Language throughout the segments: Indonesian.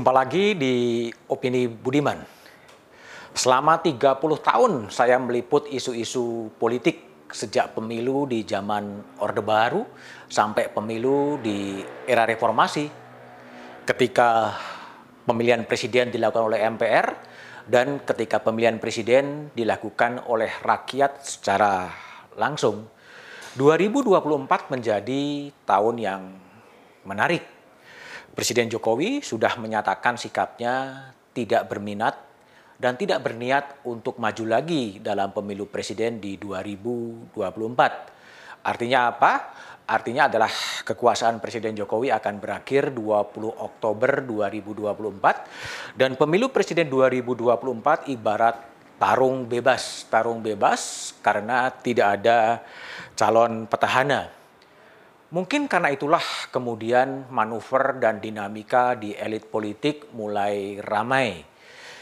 Jumpa lagi di Opini Budiman. Selama 30 tahun saya meliput isu-isu politik sejak pemilu di zaman Orde Baru sampai pemilu di era reformasi ketika pemilihan presiden dilakukan oleh MPR dan ketika pemilihan presiden dilakukan oleh rakyat secara langsung. 2024 menjadi tahun yang menarik. Presiden Jokowi sudah menyatakan sikapnya tidak berminat dan tidak berniat untuk maju lagi dalam pemilu presiden di 2024. Artinya apa? Artinya adalah kekuasaan Presiden Jokowi akan berakhir 20 Oktober 2024 dan pemilu presiden 2024 ibarat tarung bebas, tarung bebas karena tidak ada calon petahana. Mungkin karena itulah kemudian manuver dan dinamika di elit politik mulai ramai.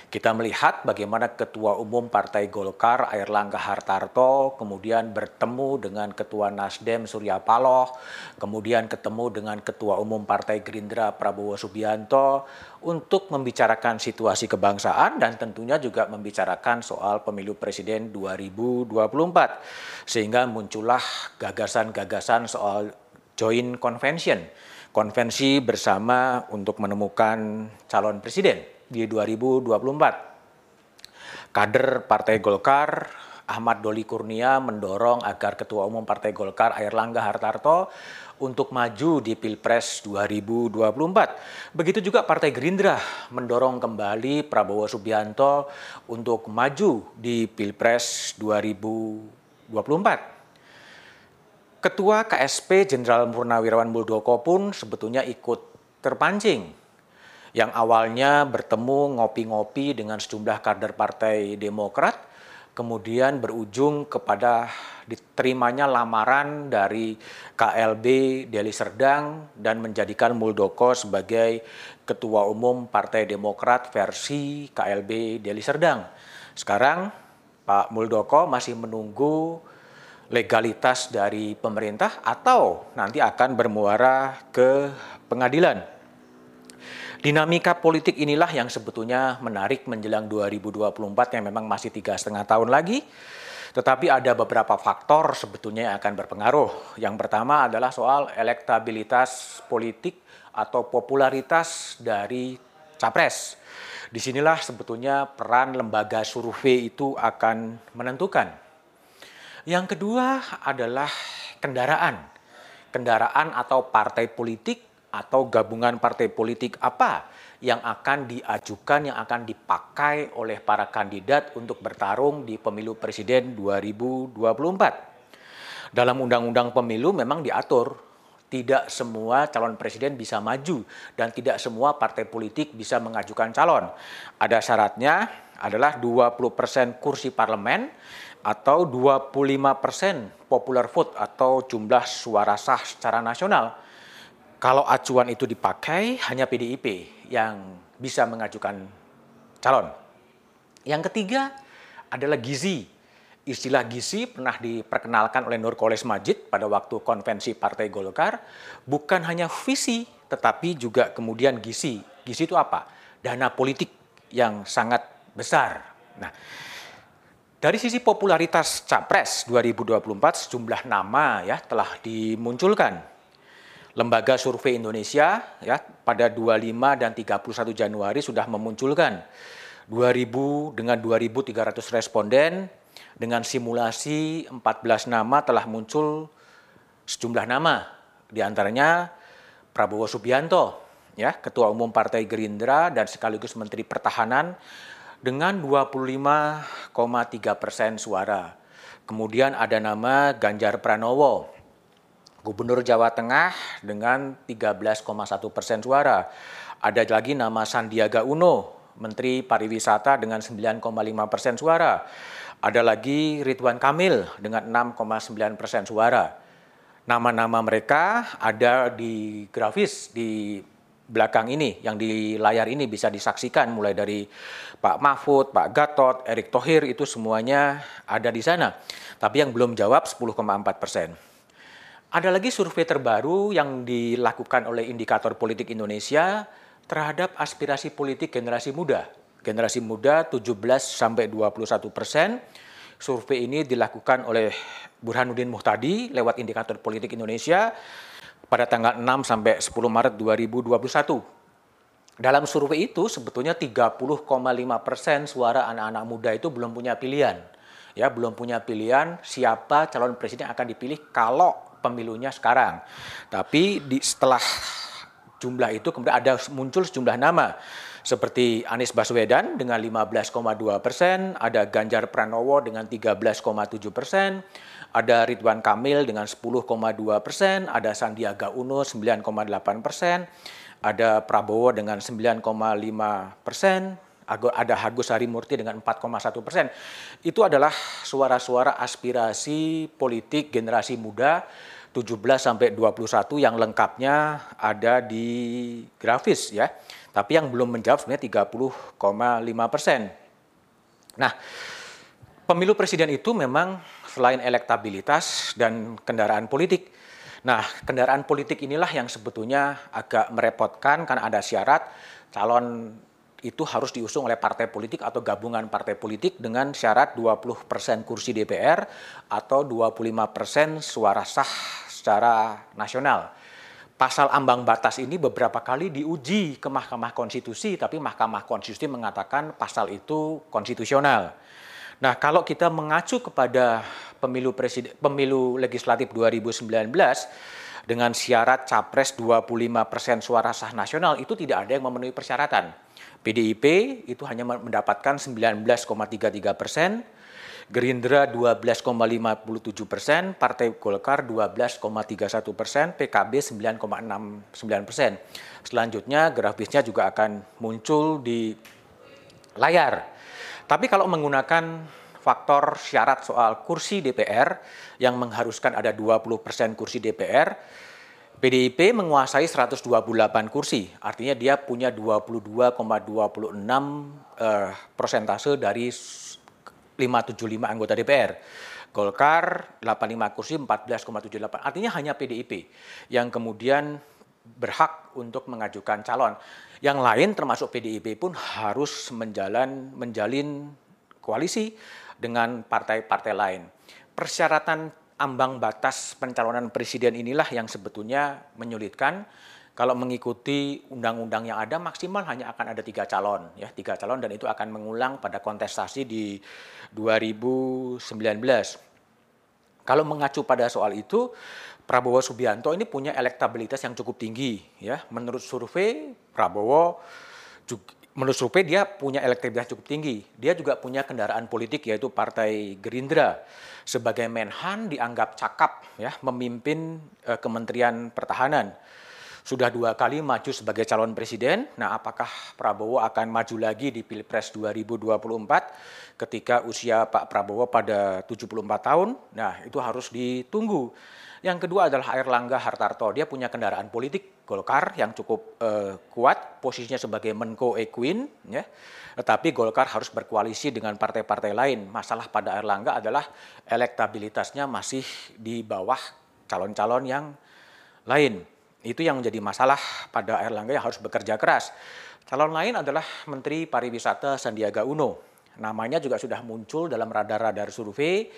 Kita melihat bagaimana Ketua Umum Partai Golkar Air Langga Hartarto kemudian bertemu dengan Ketua Nasdem Surya Paloh, kemudian ketemu dengan Ketua Umum Partai Gerindra Prabowo Subianto untuk membicarakan situasi kebangsaan dan tentunya juga membicarakan soal pemilu presiden 2024. Sehingga muncullah gagasan-gagasan soal joint convention, konvensi bersama untuk menemukan calon presiden di 2024. Kader Partai Golkar Ahmad Doli Kurnia mendorong agar Ketua Umum Partai Golkar Air Langga Hartarto untuk maju di Pilpres 2024. Begitu juga Partai Gerindra mendorong kembali Prabowo Subianto untuk maju di Pilpres 2024. Ketua KSP Jenderal Purnawirawan Muldoko pun sebetulnya ikut terpancing yang awalnya bertemu ngopi-ngopi dengan sejumlah kader Partai Demokrat, kemudian berujung kepada diterimanya lamaran dari KLB Deli Serdang dan menjadikan Muldoko sebagai Ketua Umum Partai Demokrat versi KLB Deli Serdang. Sekarang Pak Muldoko masih menunggu legalitas dari pemerintah atau nanti akan bermuara ke pengadilan. Dinamika politik inilah yang sebetulnya menarik menjelang 2024 yang memang masih tiga setengah tahun lagi. Tetapi ada beberapa faktor sebetulnya yang akan berpengaruh. Yang pertama adalah soal elektabilitas politik atau popularitas dari capres. Di sinilah sebetulnya peran lembaga survei itu akan menentukan. Yang kedua adalah kendaraan. Kendaraan atau partai politik atau gabungan partai politik apa yang akan diajukan, yang akan dipakai oleh para kandidat untuk bertarung di pemilu presiden 2024. Dalam undang-undang pemilu memang diatur tidak semua calon presiden bisa maju dan tidak semua partai politik bisa mengajukan calon. Ada syaratnya adalah 20% kursi parlemen atau 25% popular vote atau jumlah suara sah secara nasional kalau acuan itu dipakai, hanya PDIP yang bisa mengajukan calon. Yang ketiga adalah gizi. Istilah gizi pernah diperkenalkan oleh Nur Koles Majid pada waktu konvensi Partai Golkar. Bukan hanya visi, tetapi juga kemudian gizi. Gizi itu apa? Dana politik yang sangat besar. Nah, dari sisi popularitas Capres 2024 sejumlah nama ya telah dimunculkan. Lembaga Survei Indonesia ya pada 25 dan 31 Januari sudah memunculkan. 2000 dengan 2300 responden dengan simulasi 14 nama telah muncul sejumlah nama. Di antaranya Prabowo Subianto ya Ketua Umum Partai Gerindra dan sekaligus Menteri Pertahanan dengan 25,3 persen suara. Kemudian ada nama Ganjar Pranowo Gubernur Jawa Tengah dengan 13,1 persen suara. Ada lagi nama Sandiaga Uno, Menteri Pariwisata dengan 9,5 persen suara. Ada lagi Ridwan Kamil dengan 6,9 persen suara. Nama-nama mereka ada di grafis di belakang ini, yang di layar ini bisa disaksikan mulai dari Pak Mahfud, Pak Gatot, Erick Thohir itu semuanya ada di sana. Tapi yang belum jawab 10,4 persen. Ada lagi survei terbaru yang dilakukan oleh Indikator Politik Indonesia terhadap aspirasi politik generasi muda. Generasi muda 17 sampai 21 persen. Survei ini dilakukan oleh Burhanuddin Muhtadi lewat indikator politik Indonesia pada tanggal 6 sampai 10 Maret 2021. Dalam survei itu sebetulnya 30,5 persen suara anak-anak muda itu belum punya pilihan. Ya, belum punya pilihan siapa calon presiden akan dipilih kalau pemilunya sekarang. Tapi di, setelah jumlah itu kemudian ada muncul sejumlah nama seperti Anies Baswedan dengan 15,2 persen, ada Ganjar Pranowo dengan 13,7 persen, ada Ridwan Kamil dengan 10,2 persen, ada Sandiaga Uno 9,8 persen, ada Prabowo dengan 9,5 persen, ada Agus Harimurti dengan 4,1 persen. Itu adalah suara-suara aspirasi politik generasi muda 17 sampai 21 yang lengkapnya ada di grafis ya. Tapi yang belum menjawab sebenarnya 30,5 persen. Nah, pemilu presiden itu memang selain elektabilitas dan kendaraan politik, Nah, kendaraan politik inilah yang sebetulnya agak merepotkan karena ada syarat calon itu harus diusung oleh partai politik atau gabungan partai politik dengan syarat 20% kursi DPR atau 25% suara sah secara nasional. Pasal ambang batas ini beberapa kali diuji ke Mahkamah Konstitusi, tapi Mahkamah Konstitusi mengatakan pasal itu konstitusional. Nah, kalau kita mengacu kepada pemilu presiden pemilu legislatif 2019 dengan syarat capres 25% suara sah nasional itu tidak ada yang memenuhi persyaratan. PDIP itu hanya mendapatkan 19,33 persen, Gerindra 12,57 persen, Partai Golkar 12,31 persen, PKB 9,69 persen. Selanjutnya grafisnya juga akan muncul di layar. Tapi kalau menggunakan faktor syarat soal kursi DPR yang mengharuskan ada 20% kursi DPR, PDIP menguasai 128 kursi, artinya dia punya 22,26 eh, persentase dari 575 anggota DPR. Golkar 85 kursi 14,78. Artinya hanya PDIP yang kemudian berhak untuk mengajukan calon. Yang lain termasuk PDIP pun harus menjalan menjalin koalisi dengan partai-partai lain. Persyaratan ambang batas pencalonan presiden inilah yang sebetulnya menyulitkan. Kalau mengikuti undang-undang yang ada maksimal hanya akan ada tiga calon, ya tiga calon dan itu akan mengulang pada kontestasi di 2019. Kalau mengacu pada soal itu, Prabowo Subianto ini punya elektabilitas yang cukup tinggi ya. Menurut survei Prabowo juga, menurut survei dia punya elektabilitas cukup tinggi. Dia juga punya kendaraan politik yaitu Partai Gerindra. Sebagai Menhan dianggap cakap ya memimpin eh, Kementerian Pertahanan. Sudah dua kali maju sebagai calon presiden. Nah, apakah Prabowo akan maju lagi di Pilpres 2024 ketika usia Pak Prabowo pada 74 tahun? Nah, itu harus ditunggu. Yang kedua adalah Airlangga Hartarto. Dia punya kendaraan politik Golkar yang cukup uh, kuat, posisinya sebagai Menko Equin, ya. Tetapi Golkar harus berkoalisi dengan partai-partai lain. Masalah pada Airlangga adalah elektabilitasnya masih di bawah calon-calon yang lain. Itu yang menjadi masalah pada Airlangga yang harus bekerja keras. Calon lain adalah Menteri Pariwisata Sandiaga Uno. Namanya juga sudah muncul dalam radar-radar survei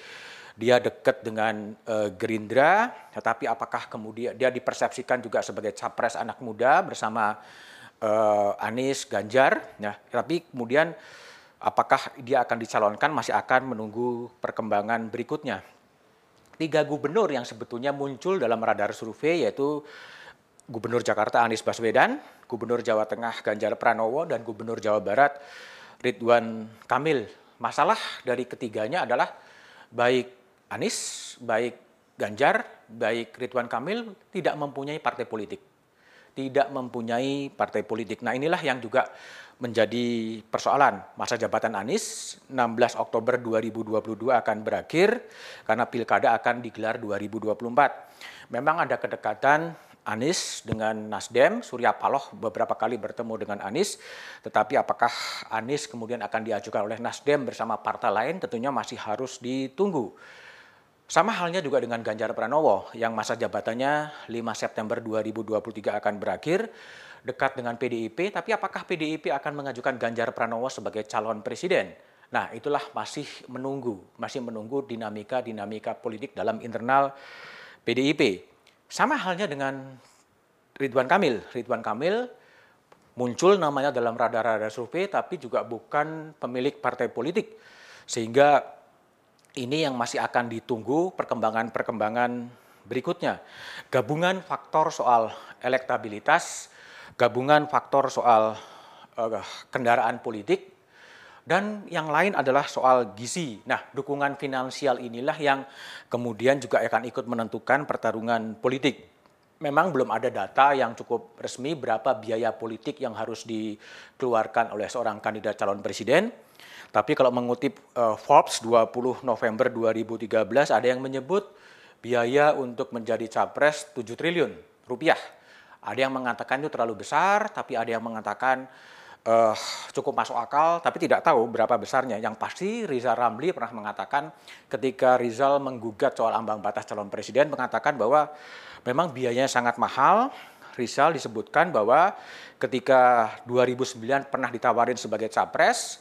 dia dekat dengan uh, Gerindra, tetapi apakah kemudian dia dipersepsikan juga sebagai capres anak muda bersama uh, Anies Ganjar, ya. Tapi kemudian apakah dia akan dicalonkan masih akan menunggu perkembangan berikutnya. Tiga gubernur yang sebetulnya muncul dalam radar survei yaitu Gubernur Jakarta Anies Baswedan, Gubernur Jawa Tengah Ganjar Pranowo, dan Gubernur Jawa Barat Ridwan Kamil. Masalah dari ketiganya adalah baik Anies, baik Ganjar, baik Ridwan Kamil tidak mempunyai partai politik. Tidak mempunyai partai politik. Nah inilah yang juga menjadi persoalan. Masa jabatan Anies 16 Oktober 2022 akan berakhir karena pilkada akan digelar 2024. Memang ada kedekatan Anies dengan Nasdem, Surya Paloh beberapa kali bertemu dengan Anies, tetapi apakah Anies kemudian akan diajukan oleh Nasdem bersama partai lain tentunya masih harus ditunggu. Sama halnya juga dengan Ganjar Pranowo yang masa jabatannya 5 September 2023 akan berakhir dekat dengan PDIP, tapi apakah PDIP akan mengajukan Ganjar Pranowo sebagai calon presiden? Nah, itulah masih menunggu, masih menunggu dinamika-dinamika politik dalam internal PDIP. Sama halnya dengan Ridwan Kamil. Ridwan Kamil muncul namanya dalam radar-radar survei, tapi juga bukan pemilik partai politik. Sehingga ini yang masih akan ditunggu perkembangan-perkembangan berikutnya. Gabungan faktor soal elektabilitas, gabungan faktor soal uh, kendaraan politik, dan yang lain adalah soal gizi. Nah, dukungan finansial inilah yang kemudian juga akan ikut menentukan pertarungan politik. Memang belum ada data yang cukup resmi berapa biaya politik yang harus dikeluarkan oleh seorang kandidat calon presiden. Tapi kalau mengutip uh, Forbes 20 November 2013 ada yang menyebut biaya untuk menjadi capres 7 triliun rupiah. Ada yang mengatakan itu terlalu besar, tapi ada yang mengatakan uh, cukup masuk akal, tapi tidak tahu berapa besarnya. Yang pasti Rizal Ramli pernah mengatakan ketika Rizal menggugat soal ambang batas calon presiden, mengatakan bahwa memang biayanya sangat mahal. Rizal disebutkan bahwa ketika 2009 pernah ditawarin sebagai capres,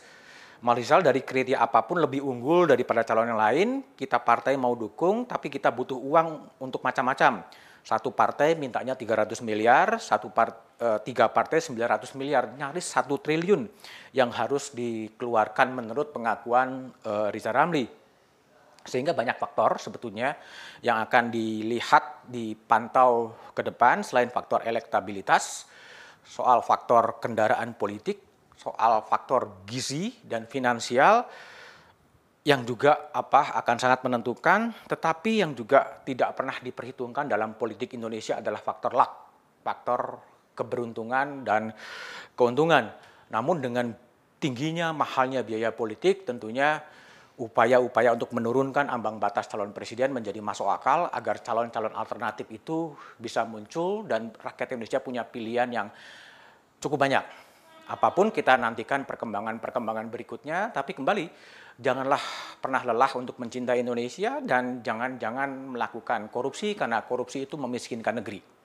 Malizal dari kriteria apa pun lebih unggul daripada calon yang lain, kita partai mau dukung, tapi kita butuh uang untuk macam-macam. Satu partai mintanya 300 miliar, satu part, e, tiga partai 900 miliar, nyaris satu triliun yang harus dikeluarkan menurut pengakuan e, Riza Ramli. Sehingga banyak faktor sebetulnya yang akan dilihat, dipantau ke depan selain faktor elektabilitas, soal faktor kendaraan politik, soal faktor gizi dan finansial yang juga apa akan sangat menentukan, tetapi yang juga tidak pernah diperhitungkan dalam politik Indonesia adalah faktor luck, faktor keberuntungan dan keuntungan. Namun dengan tingginya mahalnya biaya politik tentunya upaya-upaya untuk menurunkan ambang batas calon presiden menjadi masuk akal agar calon-calon alternatif itu bisa muncul dan rakyat Indonesia punya pilihan yang cukup banyak apa pun kita nantikan perkembangan-perkembangan berikutnya, tapi kembali janganlah pernah lelah untuk mencintai Indonesia dan jangan-jangan melakukan korupsi karena korupsi itu memiskinkan negeri.